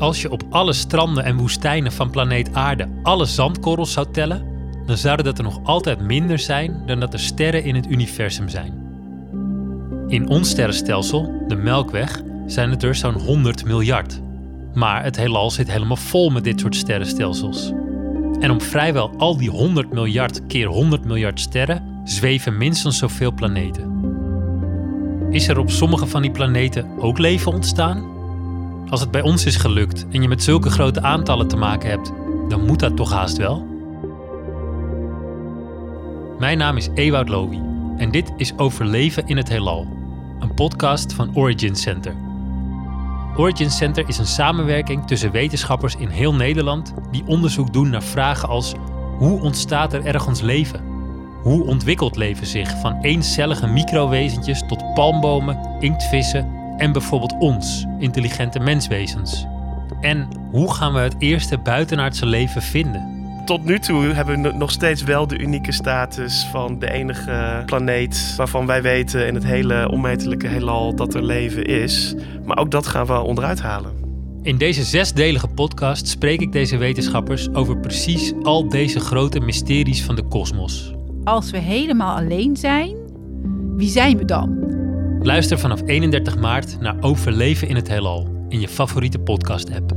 Als je op alle stranden en woestijnen van planeet Aarde alle zandkorrels zou tellen, dan zouden dat er nog altijd minder zijn dan dat er sterren in het universum zijn. In ons sterrenstelsel, de Melkweg, zijn het er zo'n 100 miljard. Maar het heelal zit helemaal vol met dit soort sterrenstelsels. En om vrijwel al die 100 miljard keer 100 miljard sterren zweven minstens zoveel planeten. Is er op sommige van die planeten ook leven ontstaan? Als het bij ons is gelukt en je met zulke grote aantallen te maken hebt, dan moet dat toch haast wel? Mijn naam is Ewout Lowy en dit is Overleven in het Heelal, een podcast van Origin Center. Origin Center is een samenwerking tussen wetenschappers in heel Nederland die onderzoek doen naar vragen als hoe ontstaat er ergens leven? Hoe ontwikkelt leven zich van eencellige microwezentjes tot palmbomen, inktvissen en bijvoorbeeld ons, intelligente menswezens? En hoe gaan we het eerste buitenaardse leven vinden? Tot nu toe hebben we nog steeds wel de unieke status van de enige planeet waarvan wij weten in het hele onmetelijke heelal dat er leven is. Maar ook dat gaan we onderuit halen. In deze zesdelige podcast spreek ik deze wetenschappers over precies al deze grote mysteries van de kosmos. Als we helemaal alleen zijn, wie zijn we dan? Luister vanaf 31 maart naar Overleven in het Heelal in je favoriete podcast-app.